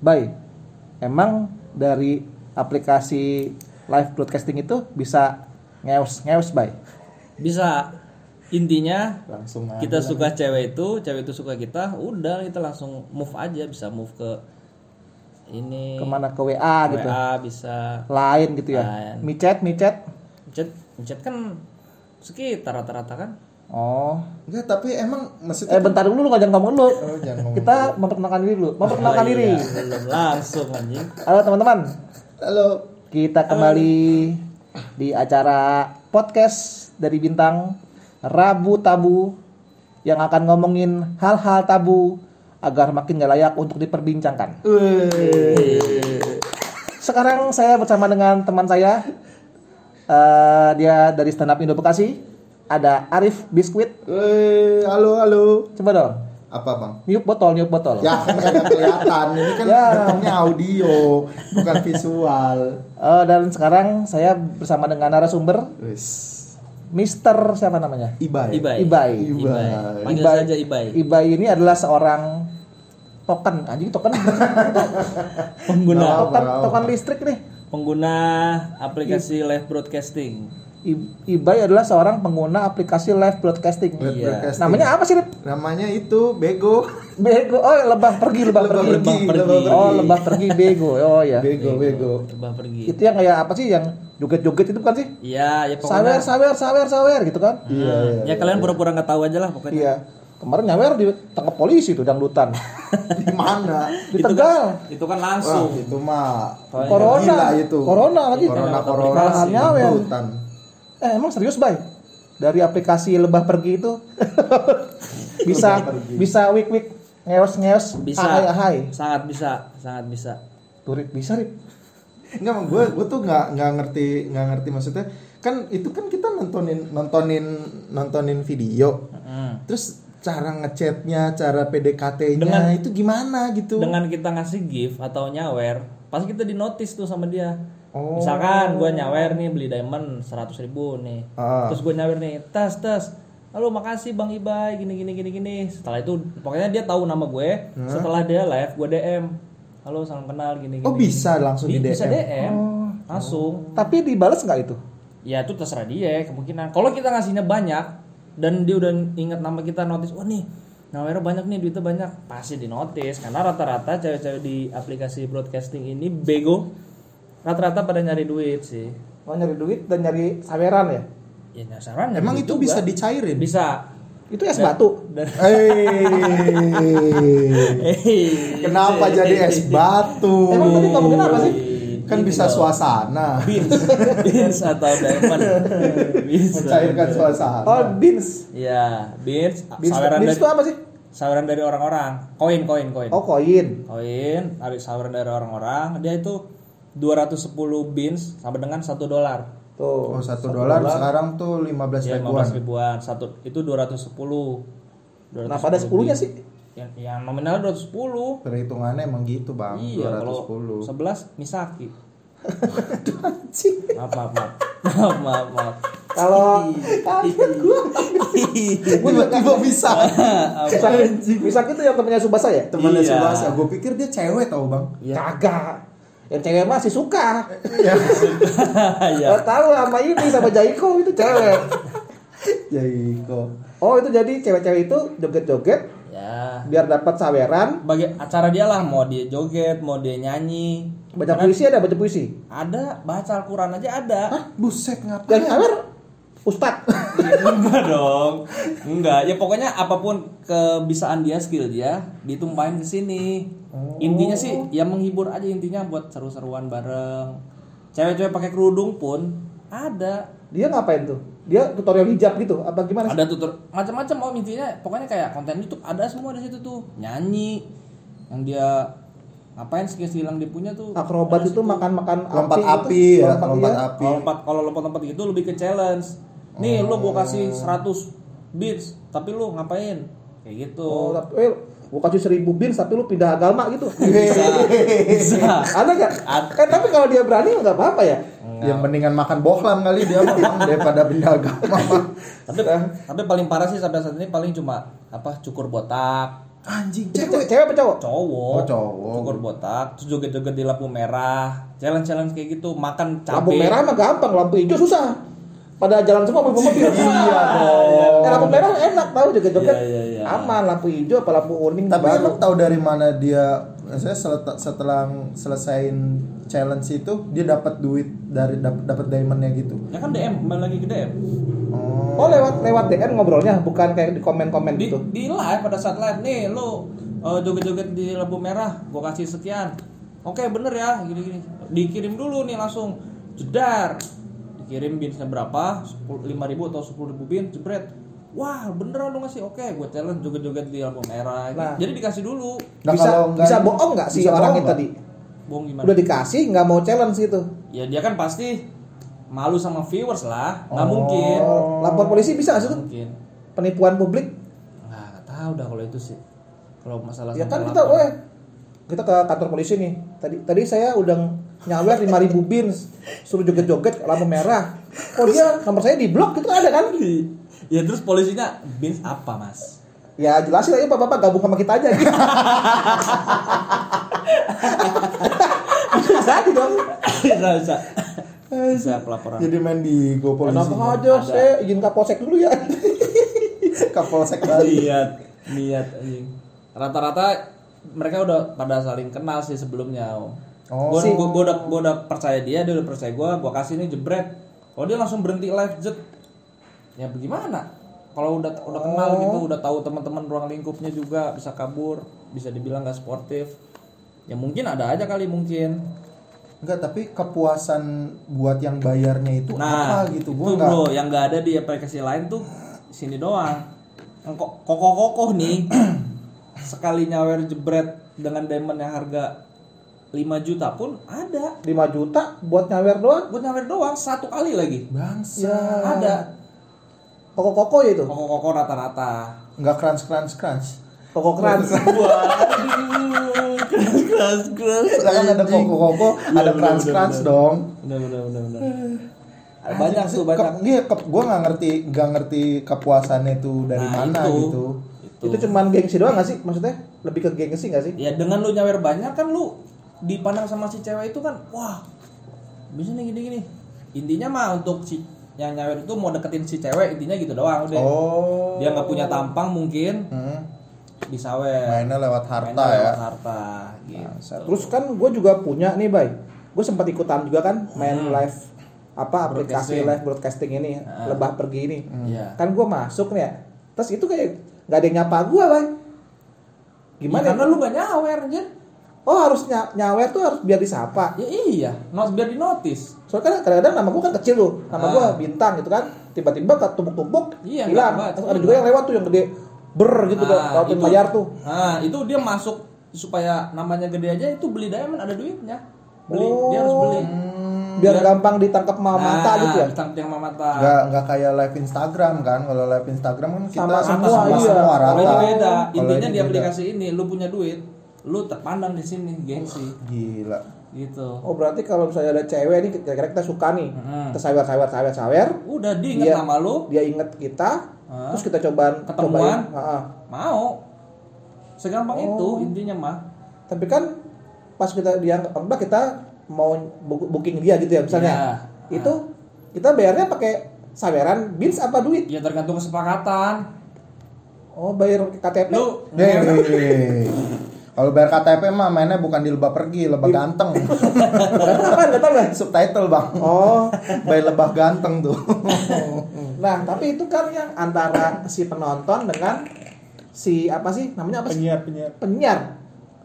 Bay, emang dari aplikasi live broadcasting itu bisa ngeus ngeus Bay? Bisa. Intinya Langsung aja kita suka cewek itu, cewek itu suka kita, udah kita langsung move aja bisa move ke ini. Ke mana? Ke WA gitu, WA bisa. Lain gitu ya, Lain. micet micet. chat chat kan sekitar rata-rata kan Oh, Enggak, tapi emang maksudnya eh bentar dulu lu ngajak ngomong dulu. Oh, jangan ngomong. Kita memperkenalkan diri dulu, memperkenalkan Oh, diri. iya, belum langsung anjing Halo teman-teman, Halo. kita kembali di acara podcast dari Bintang Rabu Tabu yang akan ngomongin hal-hal tabu agar makin gak layak untuk diperbincangkan. Sekarang saya bersama dengan teman saya, Eh, dia dari stand up Indo Bekasi, ada Arif Biskuit. Weh, halo, halo. Coba dong, Apa, Bang? niup botol, niup botol. Ya, kan kelihatan. Ini kan Ya. datangnya audio, bukan visual. Eh, dan sekarang saya bersama dengan narasumber Wis. Mister siapa namanya? Ibai. Ibai Ibai. Ibai panggil Ibai. saja Ibai Ibai ini adalah seorang token anjing token pengguna token token listrik nih pengguna aplikasi live broadcasting Ibai adalah seorang pengguna aplikasi live broadcasting Live Iya. broadcasting. namanya apa sih Rip? Namanya itu bego. bego oh lebah pergi lebah, Lebah pergi. pergi, pergi. lebah pergi. oh lebah pergi bego oh ya Bego, bego. coba pergi itu yang kayak apa sih yang joget-joget itu bukan sih iya ya sawer pokoknya sawer sawer sawer gitu kan Iya, iya. ya kalian pura-pura nggak tahu aja lah pokoknya iya kemarin nyawer ditangkap polisi tuh dangdutan Di mana? di Itu Tegal kan, itu kan Wah, langsung itu mah Corona. Gila itu. Corona lagi. Corona, Corona, corona. Kalahan nyawer. Eh emang serius bay? Dari aplikasi lebah pergi itu? Bisa bisa wik wik ngeos ngeos bisa. ahai ahai. Sangat bisa sangat bisa. Turit bisa rip. Enggak, gue gue tuh nggak nggak ngerti nggak ngerti maksudnya. Kan itu kan kita nontonin nontonin nontonin video. Mm. terus cara ngechatnya cara PDKT-nya Dengan- itu gimana gitu? dengan kita ngasih gift atau nyawer pasti kita di notice tuh sama dia Oh. misalkan gue nyawer nih beli diamond 100 ribu nih. Ah. terus gue nyawer nih tas tas. Halo makasih bang Ibai. Gini gini gini gini. Setelah itu pokoknya dia tahu nama gue. Setelah dia live gue DM halo salam kenal. Gini gini oh bisa langsung di, Di- DM bisa DM langsung. Tapi dibalas nggak itu? Ya itu terserah dia kemungkinan. Kalau kita ngasihnya banyak dan dia udah ingat nama kita notice wah nih Nawera banyak nih duitnya banyak. Pasti di notice karena rata-rata cewek-cewek di aplikasi broadcasting ini bego rata-rata pada nyari duit sih. Mau nyari duit dan nyari saweran ya? Ya nyasaran emang itu bisa dicairin? Bisa. Itu es batu. dan Hey. Kenapa jadi es batu? Emang tadi ngomongin apa sih? Kan bisa suasana. beans. Beans atau diamond. Bisa Mencairkan suasana. oh beans. Ya beans. Beans, saweran beans dari itu apa sih? Saweran dari orang-orang. Koin koin koin. Oh koin. Koin. Dari saweran dari orang-orang. Dia itu 210 beans sama dengan satu dolar tuh Oh, satu dolar sekarang tuh 15 ya ribuan. 15 ribuan satu itu 210 210 nah pada 10 nya beans. sih yang, yang nominal 210 Perhitungannya emang gitu, Bang. iya kalau 210. 11 misaki maaf maaf maaf maaf maaf, maaf. kalau Tiba-tiba bisa. misaki misaki itu yang temannya subasa ya Temannya Iya. Subasa, gue pikir dia cewek tau, Bang. kagak yang cewek masih suka Ya. ya tahu sama ini sama Jaiko itu cewek. Jaiko. Oh itu jadi cewek-cewek itu joget-joget ya biar dapat saweran. bagi acara dia lah mau dia joget mau dia nyanyi Baca Karena puisi ada baca puisi. ada baca Al-Quran aja ada Hah, buset Yang ngapain? sawer Ustad. enggak dong enggak ya pokoknya apa pun kebisaan dia skill dia ditumpahin ke sini intinya sih ya menghibur aja intinya buat seru-seruan bareng cewek-cewek pakai kerudung pun ada Dia ngapain tuh? Dia tutorial hijab gitu? Apa gimana sih? ada tutur macam-macam om intinya pokoknya kayak konten YouTube ada semua di situ tuh nyanyi yang dia ngapain skill-skill yang dia punya tuh Akrobat itu makan-makan Lompat gitu. api ya, lompat iya. api. Kalau lompat kalau lompat-lompat gitu lebih ke challenge. Nih lu gua kasih 100 beats, tapi lu ngapain? Kayak gitu. Oh, tapi eh, gua kasih seribu bins tapi lu pindah agama gitu. Bisa. Bisa. Ada nggak? Ada. Eh tapi kalau dia berani nggak apa-apa ya. Yang mendingan makan bohlam kali dia mah Bang, daripada benda agama. Tapi tapi paling parah sih sampai saat ini paling cuma apa cukur botak. Anjing, Cewek, cewek. cewek apa cowok? cowok Oh, cowok. cukur botak terus joget-joget di lampu merah challenge challenge kayak gitu makan cabai Lampu merah mah gampang, lampu hijau susah. Pada jalan semua mobil mobil. Iya dong. Eh, lampu merah enak tahu joget-joget. Iya, iya, iya. Aman, lampu hijau apa lampu kuning Tapi baru. emang tahu dari mana dia saya setelah, setelah selesain challenge itu dia dapat duit dari dapat dapat diamondnya gitu. ya kan DM kembali lagi ke DM Oh. Oh, lewat lewat DM ngobrolnya, bukan kayak di komen-komen di, gitu. di live pada saat live nih lu uh, joget-joget di lampu merah gua kasih sekian oke bener ya gini-gini dikirim dulu nih langsung jedar dikirim binsnya berapa lima ribu atau sepuluh ribu bin jebret. Wah beneran lu ngasih? Oke gue challenge joget-joget di lampu merah. Nah. jadi dikasih dulu. Nah, bisa kalau nggak- bisa bohong nggak si bisa orang itu tadi? bohong gimana? Udah dikasih nggak mau challenge gitu. ya dia kan pasti malu sama viewers lah. Nggak Oh. mungkin lapor polisi bisa nggak sih mungkin. Penipuan publik? nggak tahu dah kalau itu sih. Kalau masalah Ya kan kita, weh, kita ke kantor polisi nih. Tadi tadi saya udah nyawer 5000 bins, suruh joget-joget lampu merah. Oh dia nomor saya di blok itu ada kan? ya terus polisinya bins apa mas Ya jelasin aja bapak-bapak gabung sama kita aja gitu. Bisa gitu dong. bisa bisa bisa pelaporan Jadi main di Go Polisi. Enak aja, Ada. saya izin kapolsek dulu ya. Kapolsek Bali. niat niat anjing rata-rata mereka udah pada saling kenal sih sebelumnya Oh. Gua, Si- gua, gua udah gua udah percaya dia dia udah percaya gua gua kasih ini jebret. Kalau dia langsung berhenti live jet ya bagaimana? Kalau udah udah kenal Oh. gitu udah tahu teman-teman ruang lingkupnya juga bisa kabur bisa dibilang gak sportif. Ya mungkin ada aja kali mungkin. Enggak, tapi kepuasan buat yang bayarnya itu nah apa gitu? itu Gua enggak bro yang nggak ada di aplikasi lain tuh sini doang. Kok kokoh nih. Sekali nyawer jebret dengan diamond yang harga 5 juta pun ada 5 juta buat nyawer doang. buat nyawer doang satu kali lagi bangsa. Ya. ada Koko-koko ya itu. kokoh rata-rata Enggak crunch crunch crunch. Koko waduh keras keras Sedangkan ada koko-koko, ada crunch crunch dong. Ada banyak tuh banyak Ke, iya, ke, gue nggak ngerti nggak ngerti kepuasannya itu dari Nah, mana itu. gitu. itu, Itu cuman gengsi doang gak sih? Maksudnya lebih ke gengsi gak sih? ya dengan lu nyawer banyak kan lu dipandang sama si cewek itu kan wah bisa nih gini gini intinya mah untuk si yang nyawer itu mau deketin si cewek intinya gitu doang udah Oh. dia nggak punya tampang mungkin Hmm, disawer mainnya lewat harta Mainnya ya. lewat harta gitu Terus kan gue juga punya nih, Bay. Gue sempat ikutan juga kan main live apa aplikasi live broadcasting ini, lebah pergi ini. Iya. Kan gue masuk nih ya. Terus itu kayak nggak ada yang nyapa gue, Bay. Gimana? Ya, karena lu gak nyawer anjir Oh harus ny- nyawer tuh harus biar disapa. ya iya not biar di notice Soalnya kan kadang-kadang nama gue kan kecil tuh, nama gue Ah. bintang gitu kan. Tiba-tiba ketumpuk-tumpuk, Iya, hilang. ada juga yang lewat tuh yang gede ber gitu Nah, kalau itu- bayar tuh. nah itu dia masuk supaya namanya gede aja itu beli diamond ada duitnya beli Oh. dia harus beli Biar gampang ditangkap sama mata gitu ya. ditangkap yang sama mata Nggak nggak kayak live Instagram kan. Kalau live Instagram kan kita Sama sama semua, semua, iya. semua rata. Kalau ini beda Kalau intinya ini di aplikasi ini lu punya duit lu terpandang di sini gengsi Gila. gitu Oh berarti kalau misalnya ada cewek nih kira-kira kita suka nih, Mm-mm. kita sawer sawer sawer sawer, udah diinget Dia- nama lu dia inget kita, Hah? terus kita cobaan Ketemuan? cobain. Mau segampang Oh. itu intinya mah Tapi kan pas kita dia enggak kita mau booking dia gitu ya misalnya, Iya. itu kita bayarnya pakai saweran bins apa duit? ya tergantung kesepakatan Oh bayar KTP? lu kalau bayar KTP mah mainnya bukan di lebah pergi, lebah ganteng. Apa tahu nggak? Subtitle bang. Oh, Bayar lebah ganteng tuh. nah tapi itu kan yang antara si penonton dengan si apa sih namanya apa sih? penyiar penyiar. Penyiar,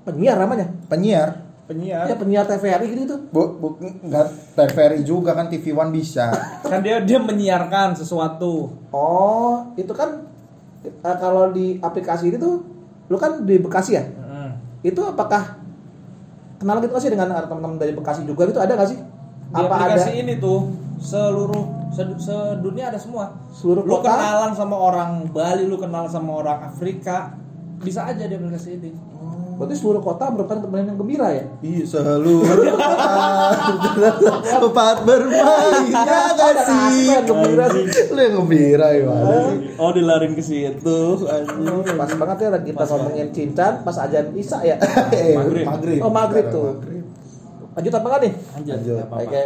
penyiar namanya. Penyiar. Ya penyiar TVRI gitu tuh. Bu, bu, nggak TVRI juga kan TV One bisa. kan dia dia menyiarkan sesuatu Oh, itu kan eh, kalau di aplikasi itu tuh, lu kan di Bekasi ya? Itu apakah kenal gitu sih dengan teman-teman dari Bekasi juga gitu? Ada nggak sih? di Apa ada? aplikasi ini tuh seluruh sed- sedunia ada semua. Seluruh lu kota? kenalan sama orang Bali lu kenal sama orang Afrika bisa aja di aplikasi ini Berarti seluruh kota merupakan permainan yang gembira ya? Iya selalu tempat bermain ya gak sih gembira sih. lu yang gembira ya sih Oh dilarin ke situ anjing. Pas banget ya lagi kita ngomongin cincan pas ajan Isa ya. Eh, Maghrib. maghrib Oh, maghrib tuh. Maghrib. Lanjut apa enggak nih? Lanjut. Oke.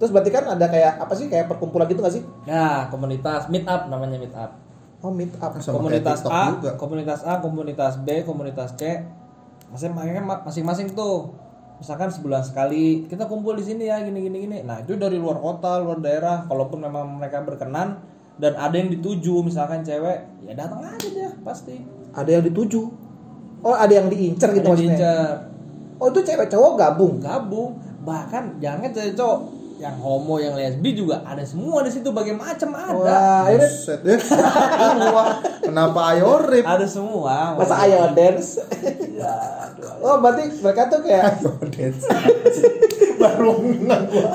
Terus berarti kan ada kayak apa sih kayak perkumpulan gitu gak sih? Ya, komunitas meet up namanya meet up. Oh meet up. Sama komunitas A, juga. komunitas A, komunitas B, komunitas C. Masing-masing masing-masing tuh. Misalkan sebulan sekali kita kumpul di sini ya gini gini gini. Nah, itu dari luar kota, luar daerah, kalaupun memang mereka berkenan dan ada yang dituju misalkan cewek, ya datang aja dia pasti. Ada yang dituju. Oh ada yang diincer gitu Ada maksudnya. diincer. Oh itu cewek cowok gabung. gabung bahkan jangan cewek cowok yang homo yang lesbi juga ada semua di situ bagai macam ada Wah ini ya. Wah, Kenapa ayo rip? ada semua masa ayo dance. ya, aduh. Oh berarti mereka tuh kayak Ayo dance. Baru ngenang gua.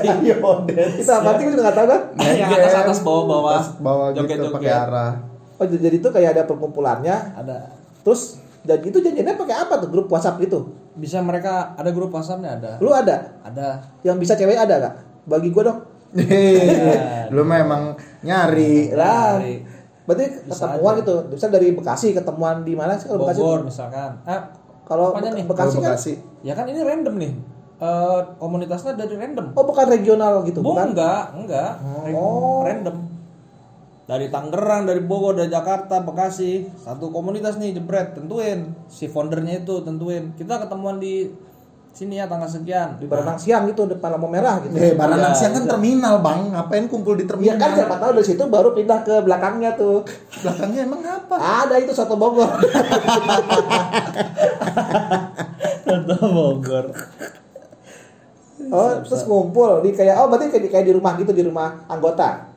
Ayo dance. kita sih kita nggak tahu kan? yang atas atas bawah bawah bawah gitu Joget-joget. pakai arah. Oh jadi itu kayak ada perkumpulannya. ada Terus dan itu janjiannya pakai apa tuh grup WhatsApp gitu? Bisa mereka ada grup whatsappnya ada Lu ada? ada Yang bisa cewek ada gak? Bagi gua dong. Hehehe. Lu memang nyari. Lah. Berarti Bisa ketemuan aja. gitu. Bisa dari Bekasi ketemuan di mana sih kalau Bekasi? Bogor misalkan ah Kalau Be- nih? Bekasi Kalau kan Bekasi. ya kan ini random nih Eh, komunitasnya dari random Oh bukan regional gitu, Bu, bukan? enggak, enggak. Oh. Random. Dari Tangerang, dari Bogor, dari Jakarta, Bekasi, satu komunitas nih jebret, tentuin. Si foundernya itu tentuin. Kita ketemuan di sini ya tanggal sekian. Di Baranang Siang gitu depan lampu merah gitu. Eh, Baranang Iya, Siang kan iya. terminal, Bang. Ngapain kumpul di Iya terminal? kan siapa tahu dari situ baru pindah ke belakangnya tuh. Belakangnya emang apa? Ada itu soto Bogor. Atau Bogor. Oh, terus ngumpul di kayak oh berarti kayak di, kayak di rumah gitu di rumah anggota.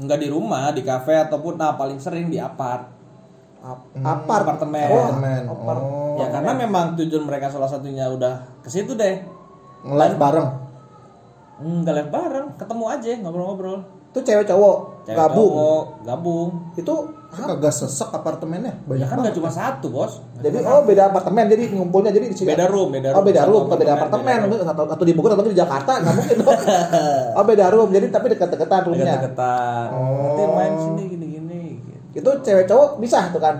Enggak di rumah, di kafe ataupun nah paling sering di apart. Ap- Hmm, apart. apartemen. Oh, Apartemen. apart. Oh. ya karena memang tujuan mereka salah satunya udah ke situ deh. Nge-live bareng. Enggak live bareng, ketemu aja ngobrol-ngobrol. Itu cewek cowok Cewek gabung. cowok, gabung. Itu Kagak sesek apartemennya. Ya Banyak kan banget. nggak cuma satu bos. jadi oh beda apartemen jadi ngumpulnya jadi di sini. Beda room, beda Oh room. beda Satu room, bukan beda apartemen, apartemen. beda Satu, satu di Bogor, satu di Jakarta, nggak mungkin dong. Oh beda room, jadi tapi dekat-dekatan roomnya. Dekat-dekatan. Oh. Nanti main sini gini-gini. gitu. Itu cewek cowok bisa tuh kan?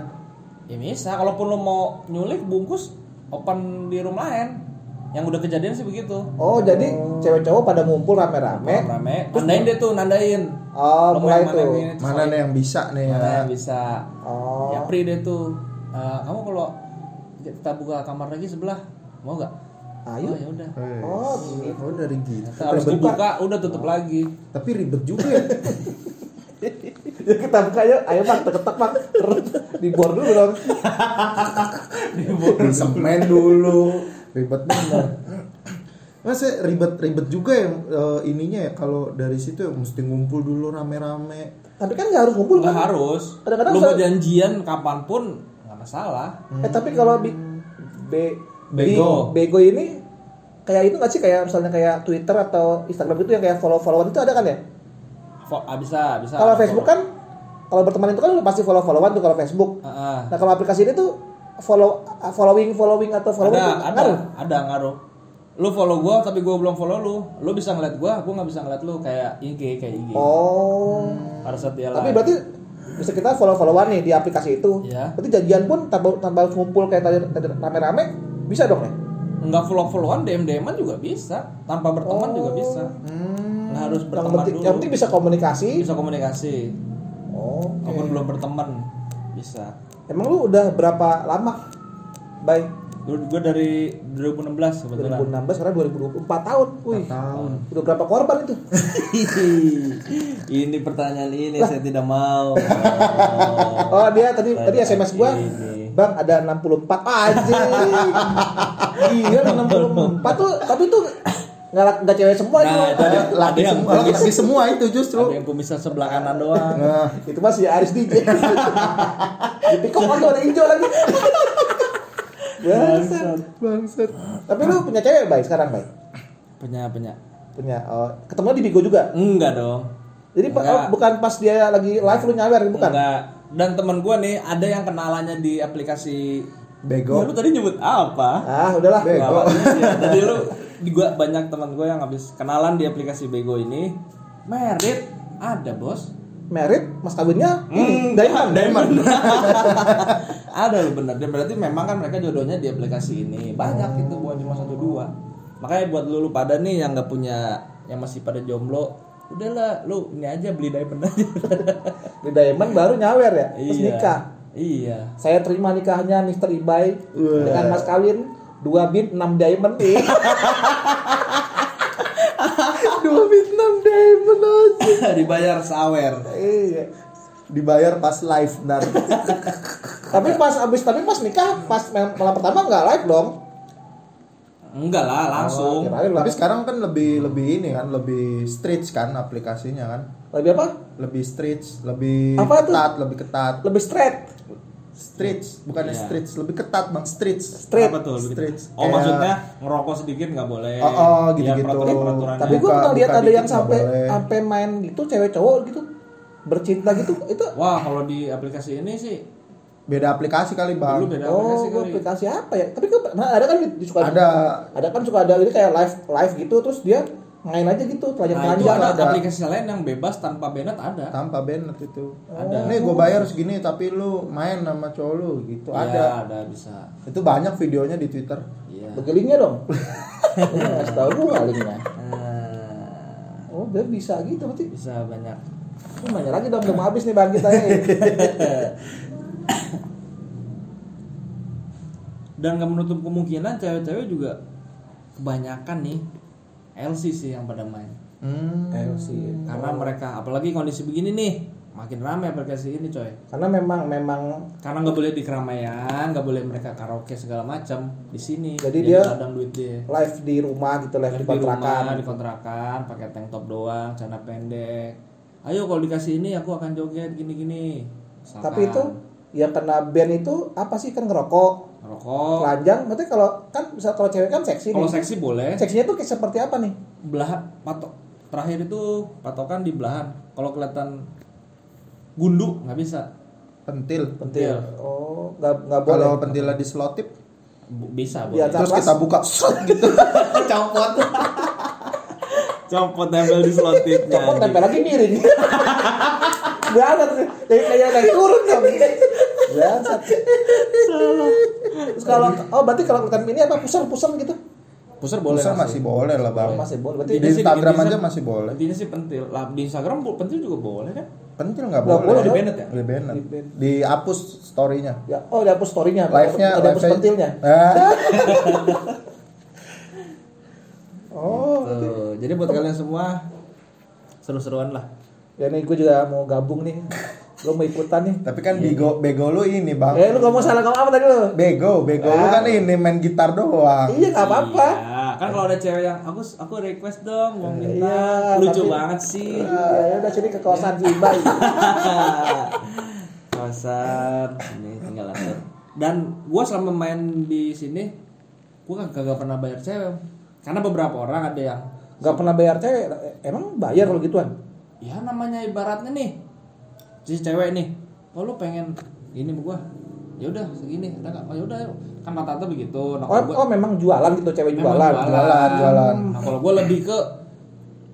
Ya bisa, kalaupun lo mau nyulik bungkus open di room lain. Yang udah kejadian sih begitu. Oh jadi cewek cowok pada ngumpul rame-rame. Rame. Nandain deh tuh, nandain. Oh Lo mau mulai mana tuh. yang ini, Mana nih yang bisa nih ya? Mana yang bisa. Oh. Ya pri deh tuh. Eh, kamu kalau kita buka kamar lagi sebelah, mau gak? Ayo. Oh ya udah. Eh, Oh, gitu. Oh dari gitu. Harus Ribet dibuka, udah tutup lagi. Tapi ribet juga ya. Ya kita buka yuk, ayo bang, teketek bang, di bor dulu dong. di semen dulu. Ribet bener. Masa ribet-ribet juga ya eh, ininya ya kalau dari situ ya mesti ngumpul dulu rame-rame. Tapi kan nggak harus ngumpul Nggak kan? harus. Kadang-kadang Lu mau janjian kapan pun nggak masalah. Eh tapi kalau bi be, Bego. bego ini kayak itu nggak sih kayak misalnya kayak Twitter atau Instagram itu yang kayak follow-followan itu ada kan ya? Fo- ah, bisa, bisa. Kalau Facebook kan kalau berteman itu kan pasti follow-followan tuh kalau Facebook. Ah, ah. Nah kalau aplikasi ini tuh follow following following atau follow ada, ada, ngaruh. ada ngaruh. Lu follow gua tapi gua belum follow lu. Lu bisa ngeliat gua, gua nggak bisa ngeliat lu kayak IG kayak IG. Oh. Pada saat dia Tapi live. berarti bisa kita follow-followan nih di aplikasi itu. Iya. Berarti janjian pun tanpa tanpa ngumpul kayak tadi tadi rame-rame bisa dong ya? nggak follow followan DM DMan juga bisa tanpa berteman Oh. juga bisa nggak harus Yang berteman penting, dulu yang penting bisa komunikasi. bisa komunikasi Oh. walaupun belum berteman bisa Emang lu udah berapa lama? Bye. gue dari 2016 kebetulan 2016 sekarang 2024 tahun. Wih. tahun. Udah berapa korban itu? ini pertanyaan ini saya tidak mau Oh, dia tadi tadi SMS gua. Ini. Bang, ada 64 anjing. Iya, 64 tuh tapi tuh nggak nggak cewek semua itu. Nah, itu ada, ada Laki yang semua, kumis, laki semua itu justru. ada yang kumisnya sebelah kanan doang. Nah, Itu masih Aris DJ. Di pikok kan tuh ada hijau lagi. Bangsat. bangsat. Tapi lu punya cewek baik sekarang baik. Punya punya. Punya. Oh, ketemu di Bigo juga. Enggak dong. Jadi Enggak. oh, bukan pas dia lagi live lu nyawer bukan? Enggak. Dan teman gua nih ada yang kenalannya di aplikasi Bego. Ya, lu tadi nyebut apa? Ah, udahlah. Bego. Sih. Tadi lu gua banyak teman gue yang habis kenalan di aplikasi Bego ini. Merit ada, Bos. Merit, mas kawinnya Hmm, Diamond. Diamond. ada lu bener. Dan berarti memang kan mereka jodohnya di aplikasi ini. Banyak itu bukan cuma satu dua. Makanya buat lu, lu pada nih yang nggak punya yang masih pada jomblo, udahlah lu ini aja beli diamond aja. Di Diamond baru nyawer ya, terus Iya. nikah. Iya. Saya terima nikahnya Mr. Ibai dengan mas kawin dua bit 6 diamond nih. dua bit 6 diamond aja. Dibayar sawer. Iya. Dibayar pas live dan Tapi pas abis tapi pas nikah pas malam pertama nggak live dong. Enggak lah, langsung. Kirain lah. tapi sekarang kan lebih lebih ini kan lebih stretch kan aplikasinya kan Lebih apa? lebih stretch lebih Apa ketat lebih ketat Lebih straight. stretch bukannya Iya. stretch lebih ketat bang stretch Straight. Apa tuh? ketat? Oh, Kayak- maksudnya ngerokok sedikit nggak boleh. Oh, oh, Ya, gitu-gitu. peraturan-peraturannya. Tapi gue pernah lihat ada yang sampai sampai main gitu cewek cowok gitu bercinta gitu itu Wah, kalau di aplikasi ini sih beda aplikasi kali bang. Dulu beda oh aplikasi kali. aplikasi apa ya? Tapi pernah ada kan di suka ada. Ada. Kan suka ada ini kayak live live gitu terus dia main aja gitu telanjang Nah, telanjang ada, ada. aplikasi lain yang bebas tanpa banned ada. tanpa Bennett itu. Ada. nih gue bayar segini tapi lu main sama cowok lu gitu. Iya, ada. ada bisa. itu banyak videonya di twitter. Iya. bagi linknya dong. Ini ngasih tahu gue linknya. Nah, oh dia bisa gitu berarti. Bisa banyak. Ini banyak lagi dong udah mau habis nih bang kita ya Dan nggak menutup kemungkinan cewek-cewek juga kebanyakan nih LC sih yang pada main. hmm. sih Karena mereka apalagi kondisi begini nih, makin ramai aplikasi ini coy. karena memang memang Karena nggak boleh di keramaian, nggak boleh mereka karaoke segala macam di sini. Jadi dia- ladang duit dia. live di rumah gitu live, Live di di rumah, kontrakan di kontrakan, pakai tank top doang, celana pendek. Ayo kalau dikasih ini aku akan joget gini-gini. Misalkan tapi itu yang kena band itu apa sih kan ngerokok rokok. telanjang berarti kalau kan bisa kalau cewek kan seksi Kalau seksi boleh. seksinya tuh kayak seperti apa nih Belahan patok terakhir itu patokan di belahan. Kalau kelihatan gundu nggak bisa. pentil Pentil. oh nggak nggak boleh kalau pentilnya di slotip Bu- Bisa boleh. atas- terus kita buka shot gitu Copot. Copot tempel di slot tipnya. copot tempel lagi miring Bangsat kayak kayak naik turun dong Bangsat Terus kalau oh berarti kalau kelihatan ini apa pusar pusar gitu? Pusar boleh. Pusar masih boleh lah bang. Masih boleh. Berarti di Instagram aja masih boleh. Intinya sih pentil. Lah di Instagram pentil juga boleh kan? pentil nggak boleh. boleh Di. Bennett ya? di Bennett. dihapus storynya. Ya oh dihapus storynya. Live-nya ada hapus live-nya- pentilnya. Eh, oh Tuh, jadi buat kalian semua seru-seruan lah. ya nih gue juga mau gabung nih gue mau ikutan nih tapi kan bego bego lu ini bang eh lu ngomong salah ngomong apa tadi lu bego bego lu kan ini main gitar doang iya nggak apa-apa Iya, kan kalau ada cewek yang aku aku request dong mau minta. Iya, Lucu tapi- banget sih. ya udah sini ke kawasan Cibai Kawasan ini tinggal atur. Dan gua selama main di sini gua kan kagak pernah bayar cewek. Karena beberapa orang ada yang nggak pernah bayar cewek emang bayar kalau gituan ya namanya ibaratnya nih si cewek nih oh lu pengen ini sama gua? Ya udah segini. Ada nggak oh ya udah kan rata-rata begitu. Nah oh, gua oh memang jualan gitu cewek jualan. jualan, jualan. nah kalau gua lebih ke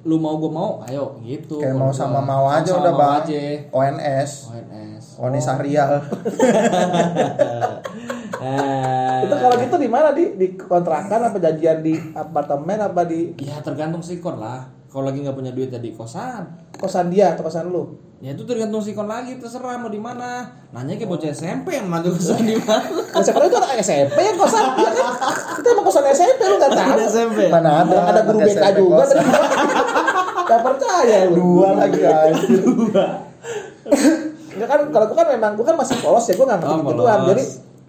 lu mau gua mau ayo. Gitu. Kayak mau gua. sama mau aja Sama udah mau bang. aja. ONS ONS Oni Sahrial. Eh, itu kalau gitu di mana di? Di kontrakan apa janjian di apartemen apa di ya tergantung sikon lah kalau lagi nggak punya duit ya di kosan. Kosan dia atau kosan lu? Ya itu tergantung sikon lagi terserah mau di mana. Nanya ke bocah SMP yang maju kosan di mana. Nah, sekarang itu anak SMP yang kosan dia kan? Kita emang kosan SMP lu nggak tahu. SMP mana ada ada, ada guru BK juga kosan. tadi nggak percaya lu. Dua lagi anjir. Enggak kan kalau gua kan memang gua kan masih polos ya gua nggak ngerti Oh, gituan jadi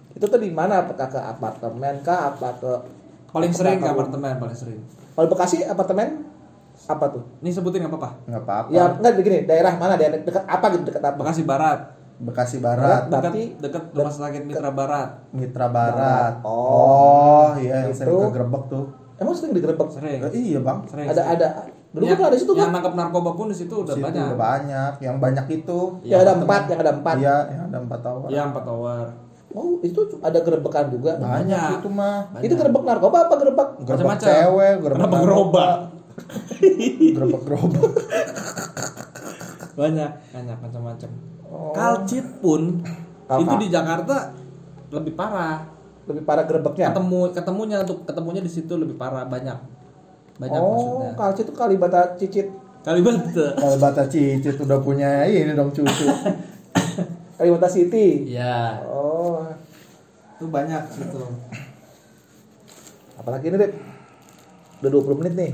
itu tuh di mana? Apakah ke apartemen kah? Apa ke paling sering ke Apa- apartemen paling sering. Kalau Bekasi apartemen apa tuh? Ini sebutin nggak apa-apa? Nggak apa-apa. Ya enggak begini daerah mana? Daerah dekat apa gitu dekat apa? Bekasi Barat. Bekasi Barat. Barat dekat Berarti dekat rumah sakit Mitra Barat. Mitra Barat. Oh. oh iya yang Itu. sering kegerebek tuh. Emang sering digerebek sering. Eh, iya bang. Sering ada sering. ada dulu yang, kan ada situ yang kan nangkep narkoba pun di situ udah Situ banyak. udah banyak. Yang banyak itu? Yang ada empat yang ada empat. Iya yang ada empat tahun ya empat tower. Oh, itu ada gerebekan juga. banyak. Itu mah. Itu gerebek narkoba apa gerebek? Macam-macam. cewek Kenapa narkoba, gerobak? gerobak banyak banyak macam-macam Oh. kalcit pun itu di Jakarta lebih parah Lebih parah gerebeknya. ketemu ketemunya untuk ketemunya di situ lebih parah banyak banyak oh, maksudnya kalci itu kalibata cicit. Kalibata kalau bata cicit udah punya ini dong cucu Kalibata City. iya Oh, itu banyak situ apalagi ini, Dep? Udah 20 menit nih.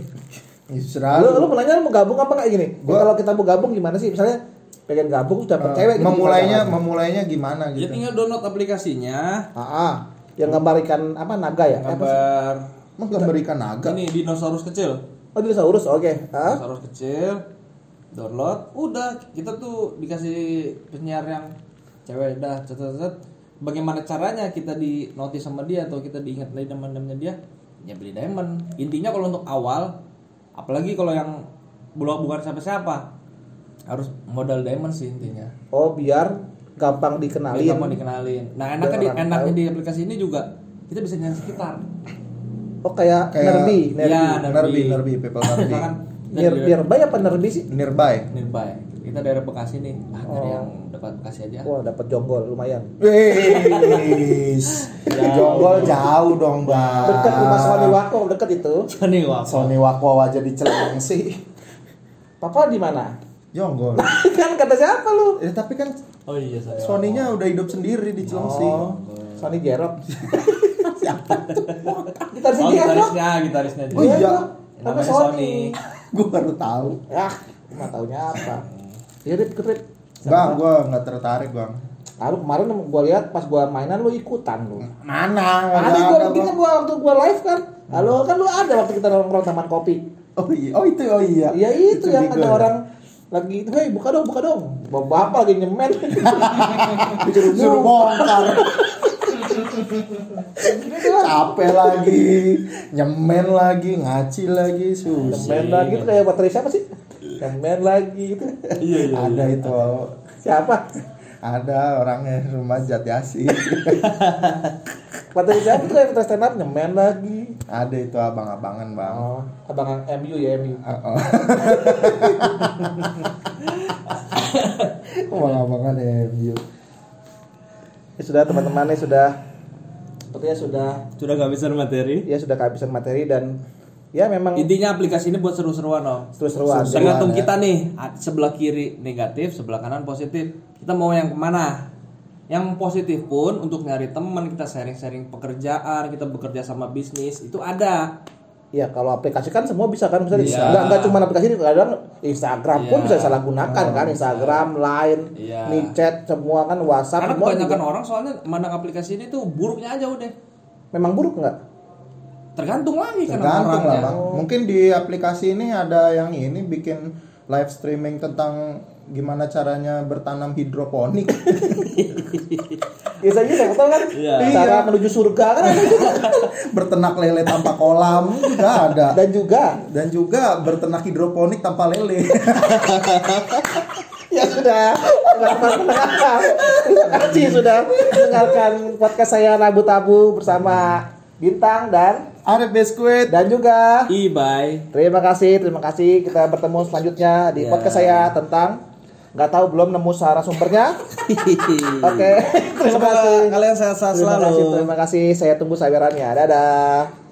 Ya, Lu, lu mau nanya lu mau gabung apa kayak gini? Ya, Gua- kalau kita mau gabung gimana sih? Misalnya pengen gabung sudah Eh, cewek gitu, memulainya gimana? memulainya gimana ya gitu tinggal download aplikasinya Ah, ah. yang gambar ikan apa naga ya? Eh, gambar emang gambar ikan naga ini dinosaurus kecil Oh, dinosaurus. Oke. Ah. dinosaurus kecil download udah kita tuh dikasih penyiar yang cewek dah cet cet, cet. bagaimana caranya kita di notice sama dia atau kita diingat dari teman-temannya dia ya beli diamond intinya kalau untuk awal apalagi kalau yang belum bukan siapa siapa harus modal diamond sih intinya. Oh, biar gampang Biar dikenalin. gampang dikenalin. Nah enaknya di, enaknya tahu. di aplikasi ini juga kita bisa nyari sekitar. Oh, kayak, Kayak- nerbi, nerbi. Iya, nerbi nerbi people nerbi. Misalkan Biar dari- biar bay apa nerbi sih? nearby nearby kita daerah Bekasi nih ah dari Oh. yang dekat Bekasi aja Wah, dapat jonggol lumayan. Wis, jonggol jauh dong bang. Dekat rumah Sony Wako, dekat itu. Sony Wako Sony Wako aja di Cilengsi. Papa di mana? Jonggol. kan kata siapa lu? Ya tapi kan oh iya Sony Wako. Sony-nya udah hidup sendiri di Cilengsi. Oh, Sony Jerok. Kita oh sih Jerok. gitarisnya gitarisnya Oh iya. Tapi namanya Sony. Sony Gue baru tahu. Ya, nggak taunya apa. Ya, Rip, Rip. Bang, gue nggak tertarik bang. Lalu kemarin gua lihat pas gua mainan lu ikutan lu. Mana? Tadi ada, bikin Bang. gua waktu gua live kan. Lalu kan lu ada waktu kita nongkrong taman kopi. Oh iya, oh itu oh iya. Iya itu, yang Bigo ada orang lagi itu, hei buka dong, buka dong. Bapak lagi nyemen. Disuruh bongkar. Lah. Capek lagi, nyemen lagi, ngaci lagi, susah. Nyemen lagi itu kayak baterai siapa sih? Nyemen lagi gitu. iya iya Ada itu, Siapa? ada orangnya rumah Jati Asih. Baterai siapa tuh baterai stand up nyemen lagi. ada itu abang-abangan bang. Oh, abang MU ya MU. Oh, oh. abang-abangan MU. Ya sudah teman-teman ya sudah sepertinya sudah sudah kehabisan materi ya sudah kehabisan materi dan ya memang intinya aplikasi ini buat seru-seruan om. Seru-seruan. tergantung ya. kita nih sebelah kiri negatif sebelah kanan positif kita mau yang ke mana yang positif pun untuk nyari teman kita sharing-sharing pekerjaan kita bekerja sama bisnis itu ada Ya kalau aplikasi kan semua bisa kan misalnya Iya. nggak nggak cuma aplikasi kadang Instagram pun Iya. bisa salah gunakan kan Instagram, Line, Iya. micet semua kan WhatsApp karena kebanyakan juga. orang soalnya mandang aplikasi ini tuh buruknya aja udah memang buruk nggak? Tergantung lagi kan Tergantung lah bang. Mungkin di aplikasi ini ada yang ini bikin live streaming tentang gimana caranya bertanam hidroponik. Biasanya saya tahu kan Iya. cara menuju surga kan ada juga. bertenak lele tanpa kolam juga ada. dan juga Dan juga bertenak hidroponik tanpa lele. ya sudah terima kasih sudah mendengarkan podcast saya Rabu Tabu bersama Bintang dan Arif biskuit. dan juga e-buy Terima kasih, terima kasih. Kita bertemu selanjutnya di Ya. podcast saya tentang nggak tahu belum nemu sarah sumbernya. Oke, terima Semoga kasih. kalian sehat-sehat Terima selalu kasih, terima kasih. Saya tunggu sawerannya. Dadah.